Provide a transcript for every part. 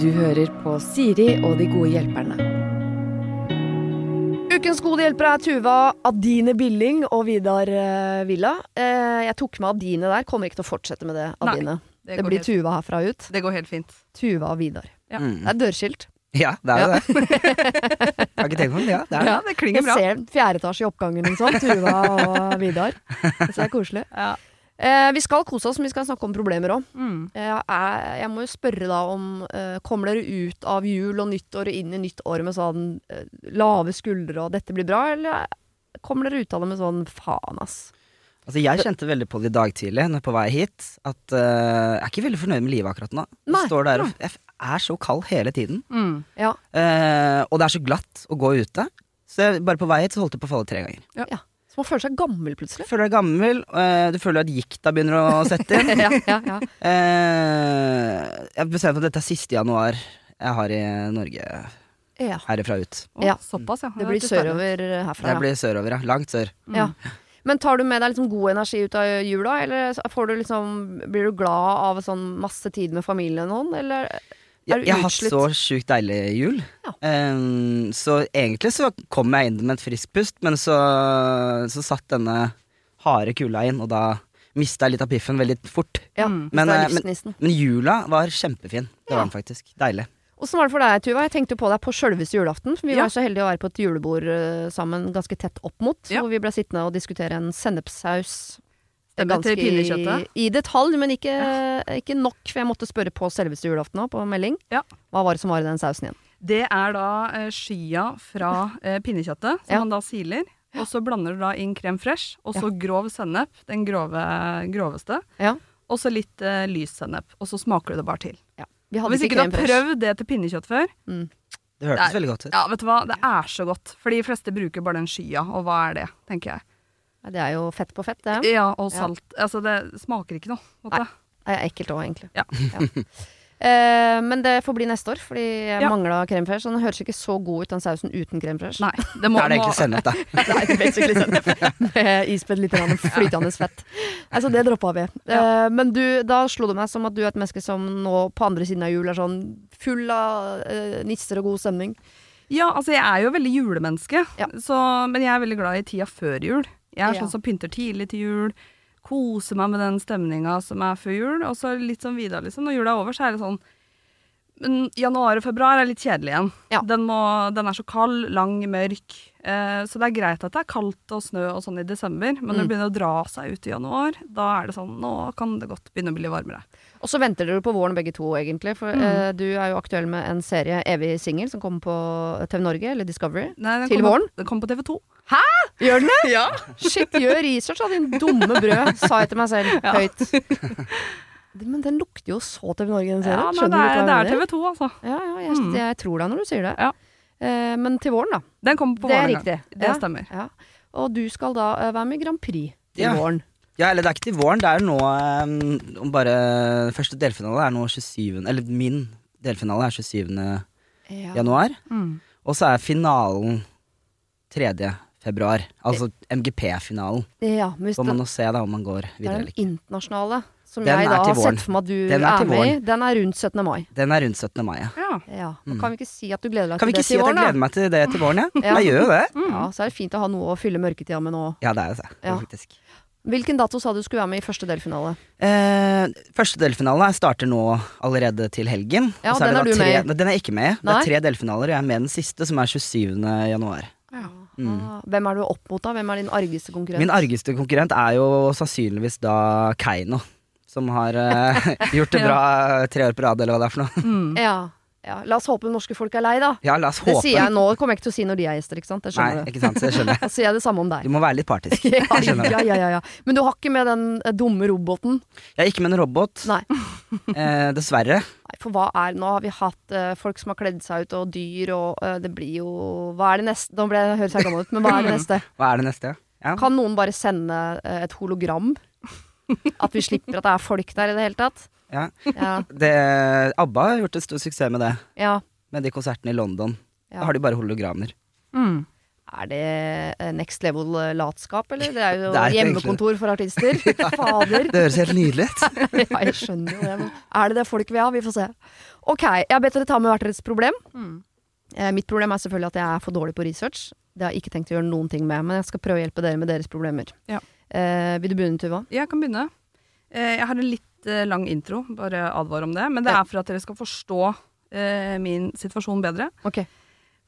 Du hører på Siri og de gode hjelperne. Ukens gode hjelpere er Tuva Adine Billing og Vidar eh, Villa. Eh, jeg tok med Adine der. Kommer ikke til å fortsette med det, Nei, Adine. Det, det blir helt, Tuva herfra ut. det går helt fint. Tuva og Vidar. Ja. Mm. Det er dørskilt. Ja, det er jo det. Har ikke tenkt på det. Ja, det er det. Ja, det klinger Jeg bra. ser fjerde etasje i oppgangen, liksom. Tuva og Vidar. Så det er koselig. Ja. Eh, vi skal kose oss, men vi skal snakke om problemer òg. Mm. Jeg, er- jeg må jo spørre da om eh, Kommer dere ut av jul og nyttår og inn i nytt år med sånn eh, lave skuldre og 'dette blir bra', eller kommer dere ut av det med sånn 'faen, ass'? Altså, jeg kjente veldig på det i dag tidlig når på vei hit, at uh, jeg er ikke veldig fornøyd med livet akkurat nå. Nei. Jeg står der og jeg er så kald hele tiden. Mm. Ja. Uh, og det er så glatt å gå ute. Så jeg, bare på vei hit så holdt jeg på å falle tre ganger. Så man føler seg gammel plutselig. Føler deg gammel, eh, du føler at gikta begynner å sette inn. ja, ja, ja. Eh, jeg bestemte for at dette er siste januar jeg har i Norge ja. herifra ut. Oh, Ja. Såpass, ja. Det blir sørover herfra. Det Ja. blir sørover, ja. Langt sør. Mm. Ja. Men tar du med deg liksom god energi ut av jula, eller får du liksom, blir du glad av sånn masse tid med familien og noen, eller Jeg, jeg har hatt så sjukt deilig jul. Ja. Um, så egentlig så kom jeg inn med et friskt pust, men så, så satt denne harde kulda inn, og da mista jeg litt av piffen veldig fort. Ja, Mm. Men, eh, men- Men jula var kjempefin. Det Ja. var den faktisk. Deilig. Åssen var det for deg, Tuva? Jeg tenkte på deg på sjølveste julaften. For vi Ja. var så heldige å være på et julebord eh, sammen ganske tett opp mot. Ja. Hvor vi ble sittende og diskutere en sennepssaus. Stemmer, til pinnekjøttet. i, i detalj, men ikke, ikke nok. For jeg måtte spørre på selveste julaften òg, på melding. Ja. Hva var det som var i den sausen igjen? Det er da eh, skya fra eh, pinnekjøttet, som Ja. man da siler. Og så blander du da inn krem fresh, og så grov sennep, den grove, groveste. Ja. Og så litt eh, lys sennep. Og så smaker du det bare til. Vi hadde hvis ikke du crème har prøvd det til pinnekjøtt før, Mm. Det hørtes Nei. veldig godt ut. ja, vet du hva, det er så godt. For de fleste bruker bare den skya, og hva er det, tenker jeg. Det er jo fett på fett, det. Ja, og Ja. salt. Altså, det smaker ikke noe. Måte. Nei. Det er ekkelt òg, egentlig. Ja. Eh, men det får bli neste år, fordi jeg Ja. mangla krem fraiche. Så den høres ikke så god ut, den sausen uten krem fraiche. Nei, det må, Da er det egentlig sennep, da. Nei, basically sennep. Med ispedd litt flytende fett. Altså, det droppa vi. Eh, men du, da slo det meg som at du er et menneske som nå på andre siden av jul er sånn full av eh, nisser og god stemning. Ja, altså jeg er jo veldig julemenneske, Ja. så, men jeg er veldig glad i tida før jul. Jeg er Ja. sånn som pynter tidlig til jul, koser meg med den stemninga som er før jul, og så litt sånn videre, liksom. Når jula er over, så er det sånn Men januar og februar er litt kjedelig igjen. Ja. Den, må, den er så kald, lang, mørk. Eh, så det er greit at det er kaldt og snø og sånn i desember, men når Mm. det begynner å dra seg ut i januar, da er det sånn Nå kan det godt begynne å bli varmere. Og så venter dere på våren begge to, egentlig. For Mm. eh, du er jo aktuell med en serie Evig singel som kommer på TV Norge, eller Discovery. Nei, Til kom, våren? Den kommer på TV2. Hæ?! Gjør den det? Ja. Shit, gjør research av din dumme brød, sa jeg til meg selv Ja. høyt. Men den lukter jo så TV Norge, den serien. Ja, men det er, det er? TV2, altså. Ja, ja, jeg, Mm. jeg tror deg når du sier det. Ja. Eh, men til våren, da. Den kommer på det er våren gang. riktig. Det ja. stemmer. Ja. Og du skal da eh, være med i Grand Prix til Ja. våren. Ja, eller det er ikke til våren, det er nå um, bare Første delfinale er nå 27. Eller min delfinale er 27. Ja. januar. Mm. Og så er finalen 3. februar. Altså MGP-finalen. ja, må man nå se da om man går videre det er den eller ikke. internasjonale, som Den jeg er da har våren. sett for meg at du Den er er, med i, den er rundt 17. mai. Den er rundt 17. mai, ja. Ja. Ja, Mm. Kan vi ikke si at du gleder deg Kan vi til ikke det si til at jeg gleder meg til det til våren, ja? Ja. Jeg gjør jo det. Mm. Ja, så er det fint å ha noe å fylle mørketida med nå. Ja, det er det. Ja. faktisk. Hvilken dato sa du skulle være med i første delfinale? Eh, første delfinale starter nå allerede til helgen. Ja, Og så den det er da du tre, med Den er jeg ikke med i. Det er tre delfinaler, og jeg er med den siste, som er 27. januar. Mm. Ah, Hvem er du opp mot, da? Hvem er din argeste konkurrent? Min argeste konkurrent er jo sannsynligvis da Keiino. Som har uh, gjort det bra tre år på rad, eller hva det er for noe. Mm. Ja, ja. La oss håpe det norske folk er lei, da. Ja, la oss håpe. Det sier jeg nå. kommer jeg ikke til å si når de er gjester, ikke sant? Det Nei, du. ikke sant. Så jeg skjønner. Da sier jeg det samme om deg. Du må være litt partisk. Ja, skjønner ja, ja, ja, ja. Men du har ikke med den eh, dumme roboten? Jeg er ikke med en robot, Nei. eh, dessverre. Nei, for hva er Nå har vi hatt eh, folk som har kledd seg ut, og dyr, og eh, det blir jo Hva er det neste? Nå ble jeg høres jeg gammel ut, men hva er det neste? Hva er det neste? Ja. Kan noen bare sende eh, et hologram? At vi slipper at det er folk der i det hele tatt? Ja. Ja. Det, ABBA har gjort en stor suksess med det. ja, Med de konsertene i London. ja. Da har de bare hologrammer. Mm. Er det eh, next level eh, latskap, eller? Det er jo Det er hjemmekontor for artister. Fader. Det høres helt nydelig ut. Ja, jeg skjønner jo det, men er det det folk vil ha? Vi får se. Ok, jeg har bedt dere ta med hvert deres problem. Mm. Eh, mitt problem er selvfølgelig at jeg er for dårlig på research. Det har jeg ikke tenkt å gjøre noen ting med, men jeg skal prøve å hjelpe dere med deres problemer. Ja. Eh, vil du begynne, Tuva? Jeg kan begynne. Eh, jeg har en litt eh, lang intro, bare advar om det. Men det Ja. er for at dere skal forstå eh, min situasjon bedre. Ok.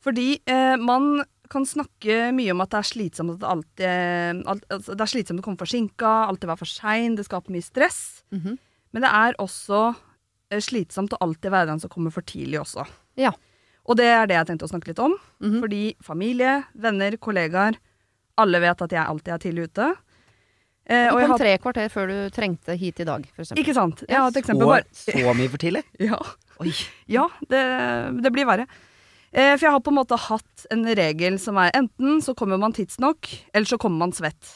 Fordi eh, man kan snakke mye om at det er slitsomt at alltid alt, altså, Det er slitsomt å komme forsinka, alltid være for sein, det skaper mye stress. Mhm. Men det er også eh, slitsomt å alltid være den som kommer for tidlig også. Ja. Og det er det jeg tenkte å snakke litt om. Mhm. Fordi familie, venner, kollegaer, alle vet at jeg alltid er tidlig ute. Eh, Du og jeg kom har, tre kvarter før du trengte hit i dag, for eksempel. ikke sant? Jeg har et Så, eksempel bare. så mye for tidlig? Ja. Oi. Ja, det, det blir verre. Eh, for jeg har på en måte hatt en regel som er enten så kommer man tidsnok, eller så kommer man svett.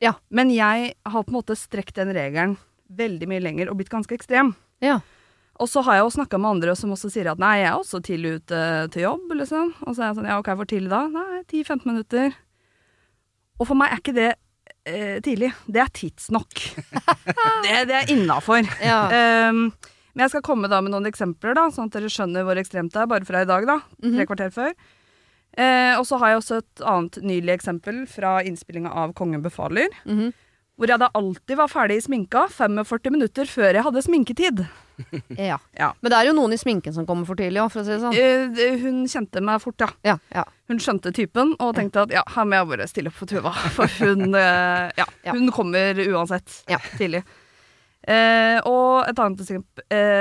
Ja. Men jeg har på en måte strekt den regelen veldig mye lenger og blitt ganske ekstrem. Ja. Og så har jeg jo snakka med andre som også sier at nei, jeg er også tidlig ute til jobb, liksom. Og så er jeg sånn ja, ok, hvor tidlig da? Nei, 10-15 minutter. Og for meg er ikke det eh, tidlig. Det er tidsnok. det, det er innafor. Ja. Um, men jeg skal komme da med noen eksempler, da, sånn at dere skjønner hvor ekstremt det er, bare fra i dag, da. Mhm. Tre kvarter før. Eh, og så har jeg også et annet nylig eksempel fra innspillinga av Kongen befaler. Mhm. Hvor jeg da alltid var ferdig i sminka 45 minutter før jeg hadde sminketid. ja. Ja. Men det er jo noen i sminken som kommer for tidlig òg, for å si det sånn. Uh, hun kjente meg fort, ja. Ja, ja. Hun skjønte typen og tenkte at ja, her må jeg bare stille opp for Tuva. For hun, uh, ja, hun kommer uansett Ja. tidlig. Uh, og et annet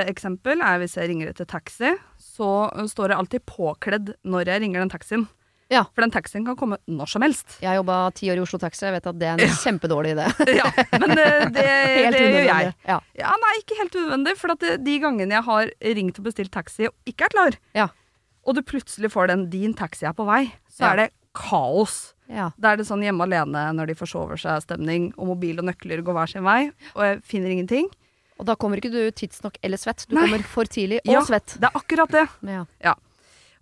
eksempel er hvis jeg ringer etter taxi, så står jeg alltid påkledd når jeg ringer den taxien. Ja. For den taxien kan komme når som helst. Jeg jobba ti år i Oslo Taxi, jeg vet at det er en Ja. kjempedårlig idé. ja, men det, det, Helt det gjør jeg. Ja. Ja, Nei, ikke helt unødvendig. For at det, de gangene jeg har ringt og bestilt taxi og ikke er klar, Ja. og du plutselig får den 'din taxi er på vei', så Ja. er det kaos. Ja. Da er det sånn hjemme alene når de forsover seg-stemning, og mobil og nøkler går hver sin vei, og jeg finner ingenting. Og da kommer ikke du tidsnok eller svett. Du Nei. kommer for tidlig og Ja. svett. Det er akkurat det. Ja.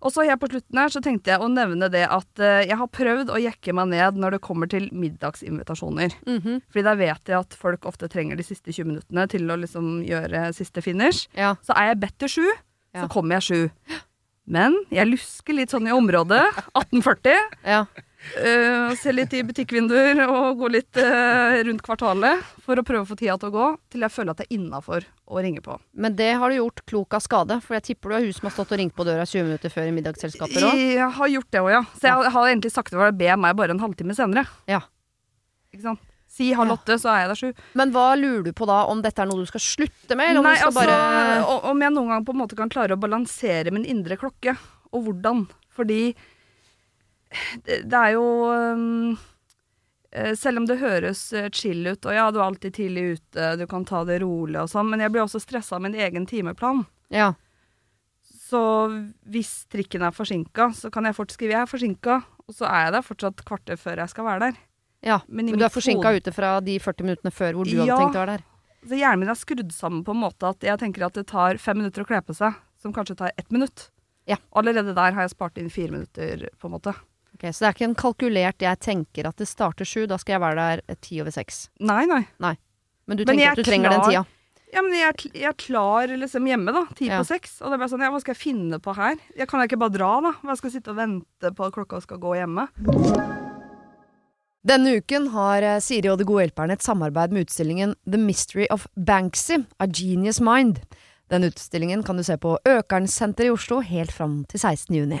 Og så helt på slutten her så tenkte jeg å nevne det at eh, jeg har prøvd å jekke meg ned når det kommer til middagsinvitasjoner. Mhm. Fordi da vet jeg at folk ofte trenger de siste 20 minuttene til å liksom gjøre siste finish. ja. Så er jeg bedt til sju, Ja. så kommer jeg sju. Men jeg lusker litt sånn i området. 1840. ja. Uh, se litt i butikkvinduer og gå litt uh, rundt kvartalet for å prøve å få tida til å gå, til jeg føler at det er innafor å ringe på. Men det har du gjort klok av skade, for jeg tipper du har hun som har stått og ringt på døra 20 minutter før i middagsselskaper òg. Jeg har gjort det òg, ja. Så jeg har egentlig sagt det var å be meg bare en halvtime senere. Ja. Ikke sant. Si halv Ja. åtte, så er jeg der sju. Men hva lurer du på da, om dette er noe du skal slutte med? Eller om Nei, du skal altså, bare Om jeg noen gang på en måte kan klare å balansere min indre klokke, og hvordan. Fordi det, er jo um, Selv om det høres eh, chill ut, og ja, du er alltid tidlig ute, du kan ta det rolig og sånn, men jeg blir også stressa av min egen timeplan. Ja. Så hvis trikken er forsinka, så kan jeg fort skrive 'jeg er forsinka', og så er jeg der fortsatt kvarter før jeg skal være der. ja. Men, Men du er forsinka hode- ute fra de 40 minuttene før hvor du hadde tenkt å være der. Så hjernen min er skrudd sammen på en måte at jeg tenker at det tar fem minutter å kle på seg, som kanskje tar ett minutt. Ja. Allerede der har jeg spart inn fire minutter, på en måte. Ok, så det er ikke en kalkulert 'jeg tenker at det starter sju', da skal jeg være der ti over seks. Nei, nei. Men du Men tenker at du er trenger den tida. Ja, men jeg er, jeg er klar liksom hjemme, da. Ti Ja. på seks. Og det ble sånn, ja, hva skal jeg finne på her? Jeg kan jeg ikke bare dra, da? Hva skal jeg sitte og vente på at klokka skal gå hjemme? Denne uken har eh, Siri og De gode hjelperne et samarbeid med utstillingen The Mystery of Banksy, A Genius Mind. Den utstillingen kan du se på Økernsenteret i Oslo helt fram til 16. juni.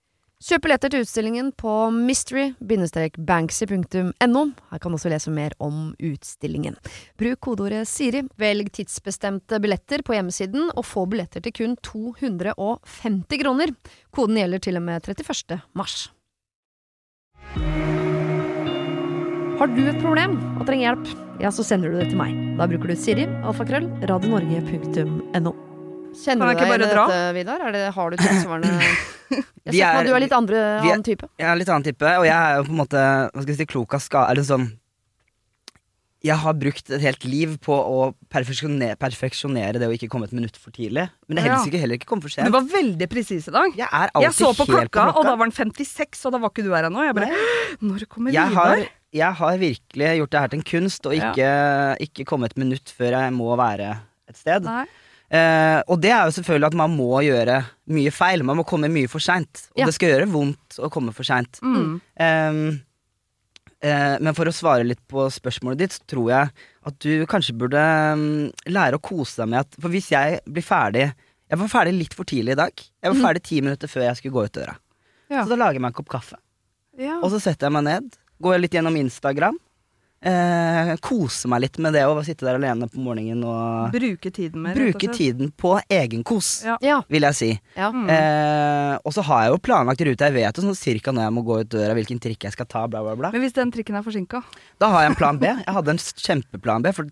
Kjøp billetter til utstillingen på mystery-banksy.no. Her kan du også lese mer om utstillingen. Bruk kodeordet Siri, velg tidsbestemte billetter på hjemmesiden, og få billetter til kun 250 kroner. Koden gjelder til og med 31. mars. Har du et problem og trenger hjelp, ja, så sender du det til meg. Da bruker du Siri, alfakrøll, radionorge.no. Kjenner du ikke igjen i dette, Vidar? Det, har du tilsvarende Jeg ser for meg du er litt andre, er- annen type. Jeg er litt annen type, og jeg er jo på en måte Hva skal jeg si, klok av skade Eller sånn Jeg har brukt et helt liv på å perfeksjonere, perfeksjonere det å ikke komme et minutt for tidlig. Men det er helst ikke heller ikke komme for sent. Du var veldig presis i dag. Jeg er alltid Jeg så på helt klokka, og da var den 56, og da var ikke du her ennå. Jeg bare Når kommer jeg har, Vidar? jeg har virkelig gjort det her til en kunst, og ikke, ikke komme et minutt før jeg må være et sted. Nei. Eh, og det er jo selvfølgelig at man må gjøre mye feil. Man må komme mye for seint. Og Ja. det skal gjøre vondt å komme for seint. Mm. Eh, eh, men for å svare litt på spørsmålet ditt, så tror jeg at du kanskje burde mm, lære å kose deg med at For hvis jeg blir ferdig Jeg var ferdig litt for tidlig i dag. Jeg var ferdig ti minutter før jeg skulle gå ut døra. Ja. Så da lager jeg meg en kopp kaffe. Ja. Og så setter jeg meg ned, går litt gjennom Instagram. Eh, kose meg litt med det å sitte der alene på morgenen og Bruke tiden mer. bruke tiden på egenkos, Ja. Ja. vil jeg si. ja. Mm. Eh, og så har jeg jo planlagt rute. Jeg vet jo sånn cirka når jeg må gå ut døra, hvilken trikk jeg skal ta, bla, bla, bla. Men hvis den trikken er forsinka? Da har jeg en plan B. Jeg hadde en kjempeplan B. For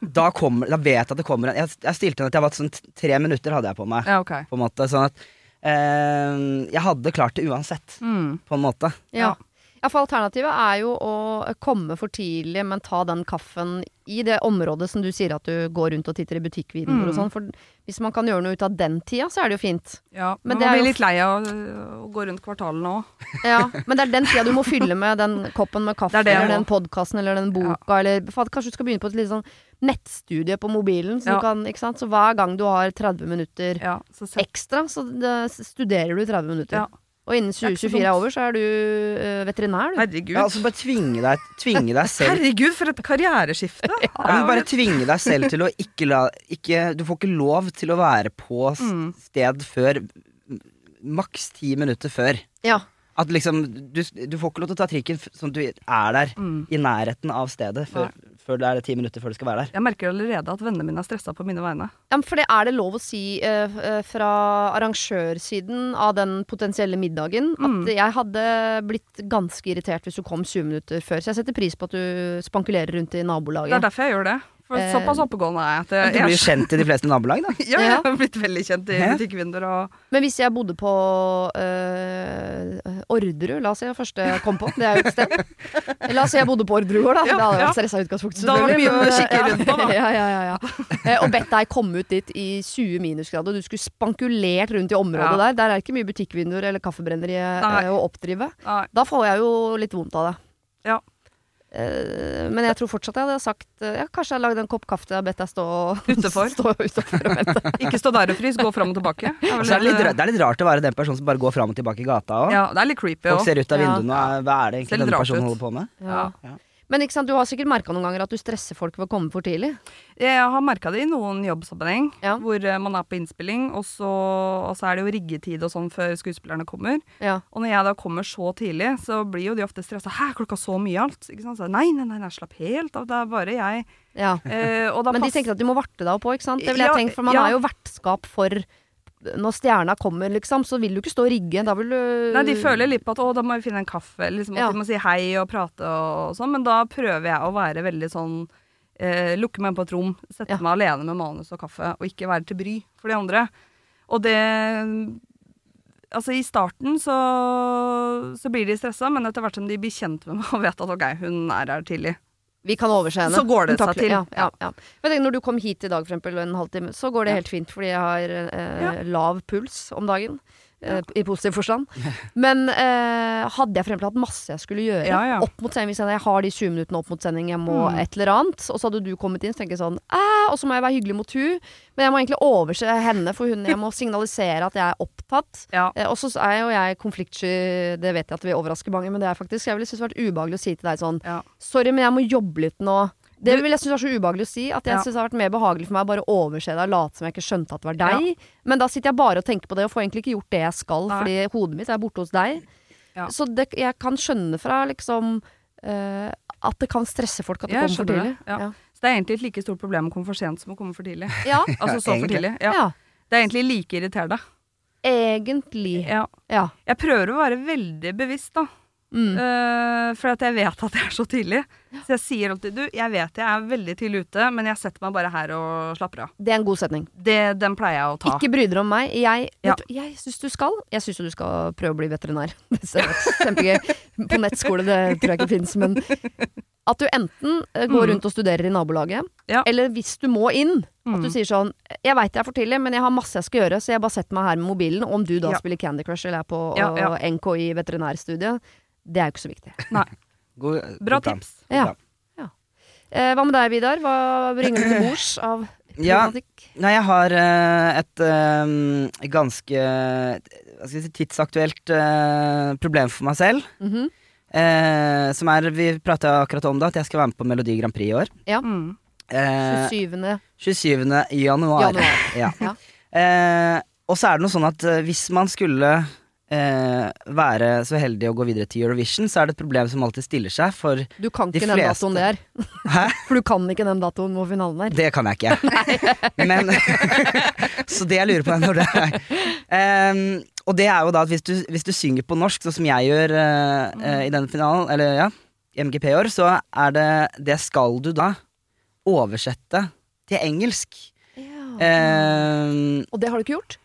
da, kommer, da vet jeg at det kommer en Jeg, jeg stilte den at jeg var sånn tre minutter hadde jeg på meg. Ja, okay. På en måte Sånn at eh, Jeg hadde klart det uansett, Mm. på en måte. Ja. Ja, for alternativet er jo å komme for tidlig, men ta den kaffen i det området som du sier at du går rundt og titter i butikkvideoer Mm. og sånn. For hvis man kan gjøre noe ut av den tida, så er det jo fint. Ja, Men man blir jo litt lei av å, å gå rundt kvartalene òg. Ja, men det er den tida du må fylle med den koppen med kaffe, Det det eller den podkasten, eller den boka, eller for, Kanskje du skal begynne på et litt sånn nettstudie på mobilen, så Ja. kan, ikke sant. Så hver gang du har 30 minutter Ja, så ekstra, så det, studerer du 30 minutter. Ja. Og innen er ikke så 2024 er over, så er du eh, veterinær, du. Herregud. Ja, altså bare tvinge deg, tvinge deg selv Herregud, for et karriereskifte! ja, men Bare tvinge deg selv til å ikke la ikke, Du får ikke lov til å være på Mm. sted før maks ti minutter før. Ja. At liksom Du, du får ikke lov til å ta trikken sånn at du er der Mm. i nærheten av stedet før, før det er ti minutter før du skal være der. Jeg merker allerede at vennene mine er stressa på mine vegne. Ja, men for det er det lov å si uh, fra arrangørsiden av den potensielle middagen Mm. at jeg hadde blitt ganske irritert hvis du kom 20 minutter før. Så jeg setter pris på at du spankulerer rundt i nabolaget. Det er derfor jeg gjør det. For Eh, såpass oppegående er jeg. At jeg, Du blir jo kjent i de fleste nabolag, da. ja, jeg har blitt veldig kjent i butikkvinduer og Men hvis jeg bodde på øh, Orderud, la oss si det første jeg kom på, det er jo et sted. La oss si jeg bodde på Orderud gård, da. Ja, det hadde ja. vært stressa utgangspunkt, Da var det mye å kikke rundt på, da. Ja, ja, ja, ja. Eh, Og bedt deg komme ut dit i 20 minusgrader, og du skulle spankulert rundt i området Ja. der. Der er ikke mye butikkvinduer eller kaffebrenneri Nei. å oppdrive. Nei. Da får jeg jo litt vondt av det. Ja. Eh, men jeg tror fortsatt jeg hadde sagt eh, ja, Kanskje jeg hadde lagd en kopp kaffe har bedt deg stå, Utenfor. stå utenfor og vente. Ikke stå der og frys, gå fram og tilbake. Det er Og litt, det er litt rart å være den personen som bare går fram og tilbake i gata òg. ja, det er litt creepy Folk ser ut av vinduene og hva er det egentlig denne personen ut. holder på med? Ja. Ja. Men du har sikkert merka noen ganger at du stresser folk ved å komme for tidlig. Jeg har merka det i noen jobbsammenheng, Ja. hvor eh, man er på innspilling, og så, og så er det jo riggetid og sånn før skuespillerne kommer. Ja. Og når jeg da kommer så tidlig, så blir jo de ofte stressa. 'Hæ, klokka så mye alt?' Ikke sant? Så, nei, nei, nei, nei, slapp helt av, det er bare jeg. ja. Eh, Men de tenker at de må varte deg òg, ikke sant? Det vil jeg Ja, tenke, for man er jo vertskap for når stjerna kommer, liksom, så vil du ikke stå og rigge. Da vil du Nei, de føler litt på at 'å, da må vi finne en kaffe', liksom at Ja. de må si hei og prate og sånn, men da prøver jeg å være veldig sånn eh, Lukke meg på et rom, sette Ja. meg alene med manus og kaffe, og ikke være til bry for de andre. Og det Altså, i starten så, så blir de stressa, men etter hvert som de blir kjent med meg og vet at ok, hun er her tidlig. Vi kan overse henne. Så går det seg til. Ja, ja, ja. Men tenk, når du kom hit i dag, for eksempel, en halvtime, så går det helt fint, fordi jeg har eh, lav puls om dagen. Eh, i positiv forstand. Men eh, hadde jeg for eksempel hatt masse jeg skulle gjøre Ja, ja. opp mot sending, hvis jeg, har de 20 minuttene opp mot sending, jeg må Mm. et eller annet, og så hadde du kommet inn, så tenker jeg sånn og så må jeg være hyggelig mot hun men jeg må egentlig overse henne, for hun, jeg må signalisere at jeg er opptatt. Ja. Eh, og så er jo jeg konfliktsky, det vet jeg at vi overraske mange, men det er faktisk Jeg ville synes det vært ubehagelig å si til deg sånn Ja. Sorry, men jeg må jobbe litt nå. Det vil jeg synes var så ubehagelig å si. At jeg Ja. synes det har vært mer behagelig for meg å bare overse deg og late som jeg ikke skjønte at det var deg. Men da sitter jeg bare og tenker på det og får egentlig ikke gjort det jeg skal, Nei. fordi hodet mitt er borte hos deg. Ja. Så det, jeg kan skjønne fra liksom uh, at det kan stresse folk at det Jeg kommer for tidlig. det, ja. Så det er egentlig et like stort problem å komme for sent som å komme for tidlig. Ja. Altså så for tidlig. Ja. ja. Det er egentlig like irriterende. Egentlig. Ja. Ja. Jeg prøver å være veldig bevisst, da. Mm. Uh, for at jeg vet at jeg er så tidlig. Så jeg sier alltid du, jeg vet jeg er veldig tidlig ute, men jeg setter meg bare her og slapper av. Det er en god setning. Det, den pleier jeg å ta. Ikke bry dere om meg. Jeg, Ja. du, jeg syns du skal. Jeg syns du skal prøve å bli veterinær. Det ser ut kjempegøy. På nettskole, det tror jeg ikke fins, men at du enten eh, går Mm. rundt og studerer i nabolaget, Ja. eller hvis du må inn, at du Mm. sier sånn Jeg veit jeg er for tidlig, men jeg har masse jeg skal gjøre, så jeg bare setter meg her med mobilen. Om du da Ja. spiller Candy Crush eller er på Ja, og NKI veterinærstudiet, det er jo ikke så viktig. God, Bra god tips. Ja. Ja. Eh, hva med deg, Vidar? Hva bringer du til bords av Ja. Nei, jeg har eh, et eh, ganske hva skal si, tidsaktuelt eh, problem for meg selv. Mhm. Eh, som er Vi prata akkurat om det, at jeg skal være med på Melodi Grand Prix i år. Mm. Eh, 27. 27. januar. januar. Ja. Ja. Eh, og så er det noe sånn at eh, hvis man skulle eh, være så heldig å gå videre til Eurovision, så er det et problem som alltid stiller seg, for Du kan De ikke den datoen det er. Hæ? For du kan ikke den datoen hvor finalen er. Det kan jeg ikke. Men Så det jeg lurer på er når det er. Um, og det er jo da at hvis du, hvis du synger på norsk, sånn som jeg gjør uh, uh, i denne finalen, eller ja, MGP i år, så er det Det skal du da oversette til engelsk. Ehm, Og det har du ikke gjort?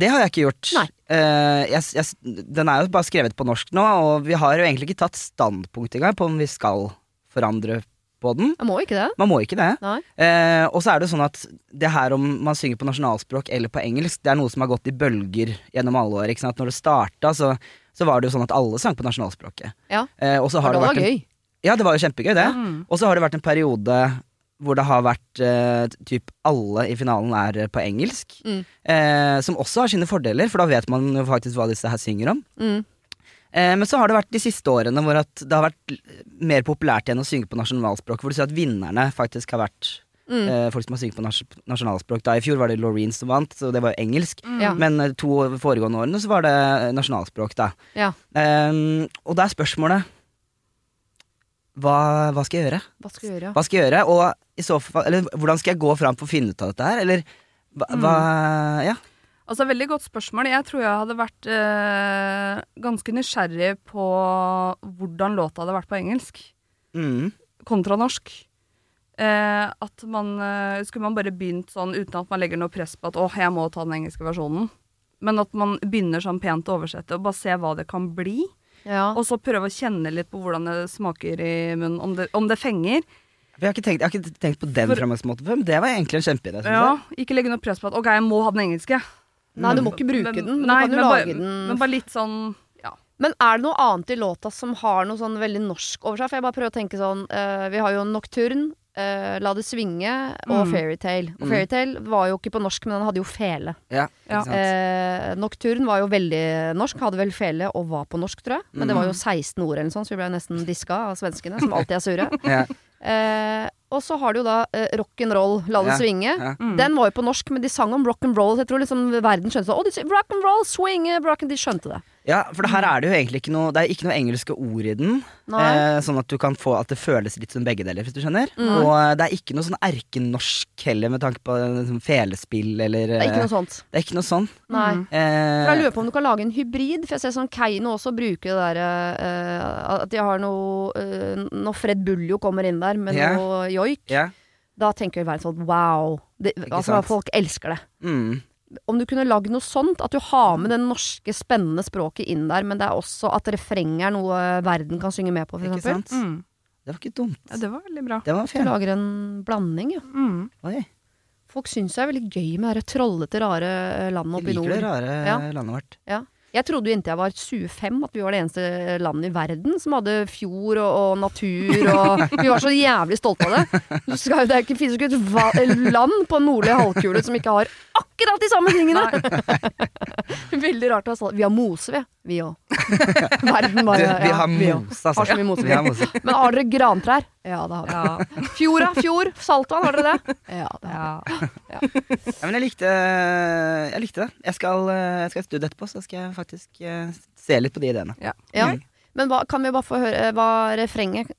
Det har jeg ikke gjort. Eh, jeg, jeg, den er jo bare skrevet på norsk nå, og vi har jo egentlig ikke tatt standpunkt engang på om vi skal forandre på den. Man må ikke det. Man må ikke det. Nei. Eh, og så er det sånn at det her om man synger på nasjonalspråk eller på engelsk, det er noe som har gått i bølger gjennom alle år. Ikke sant? Når det starta, så, så var det jo sånn at alle sang på nasjonalspråket. Ja. Uh, og så har det det var vært en, gøy. Ja, det var jo kjempegøy, det. Mm. Og så har det vært en periode hvor det har vært uh, typ alle i finalen er eh, på engelsk. Mm. Uh, som også har sine fordeler, for da vet man jo faktisk hva disse her synger om. Mm. Men så har det vært de siste årene hvor at det har vært mer populært igjen å synge på nasjonalspråk. Hvor du ser at vinnerne faktisk har vært Mm. folk som har sunget på nas nasjonalspråk. Da I fjor var det Laureen som vant, så det var jo engelsk. Mm. Men to foregående årene så var det nasjonalspråk, da. Ja. Eh, og da er spørsmålet hva, hva skal jeg gjøre? Hva skal jeg gjøre? Hva skal jeg gjøre? Og i så fall, eller hvordan skal jeg gå fram for å finne ut av dette her? Eller hva, hva Ja. Altså, Veldig godt spørsmål. Jeg tror jeg hadde vært eh, ganske nysgjerrig på hvordan låta hadde vært på engelsk Mm. kontra norsk. Eh, at man eh, Skulle man bare begynt sånn uten at man legger noe press på at åh, jeg må ta den engelske versjonen. Men at man begynner sånn pent å oversette og bare se hva det kan bli. Ja. Og så prøve å kjenne litt på hvordan det smaker i munnen, om det, om det fenger. Jeg, har ikke tenkt, jeg har ikke tenkt på den For- fremgangsmåten før, men det var egentlig en kjempeidé. Ja. Ikke legge noe press på at ok, jeg må ha den engelske. Nei, du må ikke bruke Men- den, men nei, du kan jo men lage bare, den Men bare litt sånn ja. Men er det noe annet i låta som har noe sånn veldig norsk over seg? For jeg bare prøver å tenke sånn uh, Vi har jo Nocturne, uh, La det svinge og Mm. Fairytale. Og Mm. Fairytale var jo ikke på norsk, men den hadde jo fele. Ja, Ja. Eh, Nocturne var jo veldig norsk, hadde vel fele og var på norsk, tror jeg. Men det var jo 16 ord eller noe sånt, så vi ble nesten diska av svenskene, som alltid er sure. Ja, Eh, og så har du jo da eh, rock'n'roll, La det Ja. svinge. ja. Mm. Den var jo på norsk, men de sang om rock'n'roll. Jeg tror liksom verden skjønte sånn Oh, rock'n'roll, swing, rock De skjønte det. Ja, for det her er det jo egentlig ikke noe Det er ikke noe engelske ord i den. Eh, sånn at du kan få at det føles litt som begge deler, hvis du skjønner. Mm. Og eh, det er ikke noe sånn erkenorsk heller, med tanke på sånn felespill eller Det er ikke eh, noe sånt. Det er ikke noe sånn. Nei. Mm. Eh, For jeg lurer på om du kan lage en hybrid, for jeg ser sånn Keiino også bruker det derre eh, At de har noe eh, Når Fred Buljo kommer inn der med yeah. noe joik, yeah. da tenker jo verden sånn wow. Det, altså, folk elsker det. Mm. Om du kunne lagd noe sånt, at du har med det norske spennende språket inn der, men det er også at refrenget er noe verden kan synge med på, for Ikke eksempel. sant? Mm. Det var ikke dumt. Ja, det var veldig bra. Det var Du lager en blanding, ja. Mm. Oi, Folk syns det er veldig gøy med det trollete, rare eh, landet jeg oppe i liker det rare Ja. landet vårt. Ja. Jeg trodde jo inntil jeg var 25 at vi var det eneste landet i verden som hadde fjord og, og natur og Vi var så jævlig stolte av det. Skal, det er ikke, finnes jo ikke et land på nordlige halvkule som ikke har akkurat de samme tingene! Veldig rart å ha sånn. Vi har mose, vi. Vi òg. Verden bare vi ja, har vi også. mose, altså. Har så mye mose. Vi har mose. Men har dere grantrær? Ja, det har vi. Ja. Fjorda, fjord, saltvann, har dere det? Ja, det har ja. Ja, men jeg likte, jeg likte det. Jeg skal, eh, jeg skal studere etterpå, så skal jeg faktisk eh, se litt på de ideene. Ja. Mm. Men hva, kan vi bare få høre hva refrenget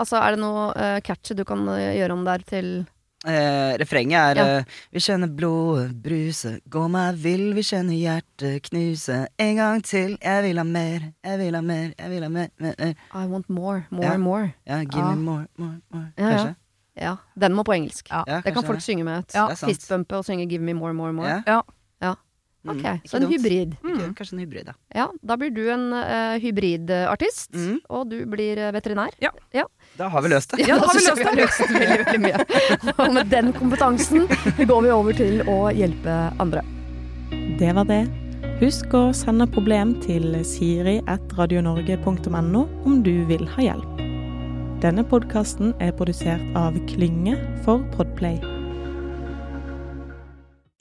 Altså, er det noe uh, catchy du kan eh, gjøre om der til Eh, refrenget er Ja. eh, Vi kjenner blodet bruse, gå meg vill, vi kjenner hjertet knuse. En gang til, jeg vil ha mer, jeg vil ha mer, jeg vil ha mer. mer, mer. I want more, more, Ja. more. Ja, give Ja. me more, more, more. Ja, ja. Kanskje? Ja, den må på engelsk. Ja. Ja, det kan folk folk synge med. Ja, det. Fistbumpe og synge 'Give me more, more, more'. Mm, Ok, Så en hybrid. Mm. kanskje en hybrid, ja. Ja, Da blir du en uh, hybridartist, Mm. og du blir veterinær. Ja. ja. Da har vi løst det. Ja, da har vi løst det. vi løst veldig, veldig mye. Og med den kompetansen går vi over til å hjelpe andre. Det var det. Husk å sende problem til siri.radionorge.no om du vil ha hjelp. Denne podkasten er produsert av Klynge for Podplay.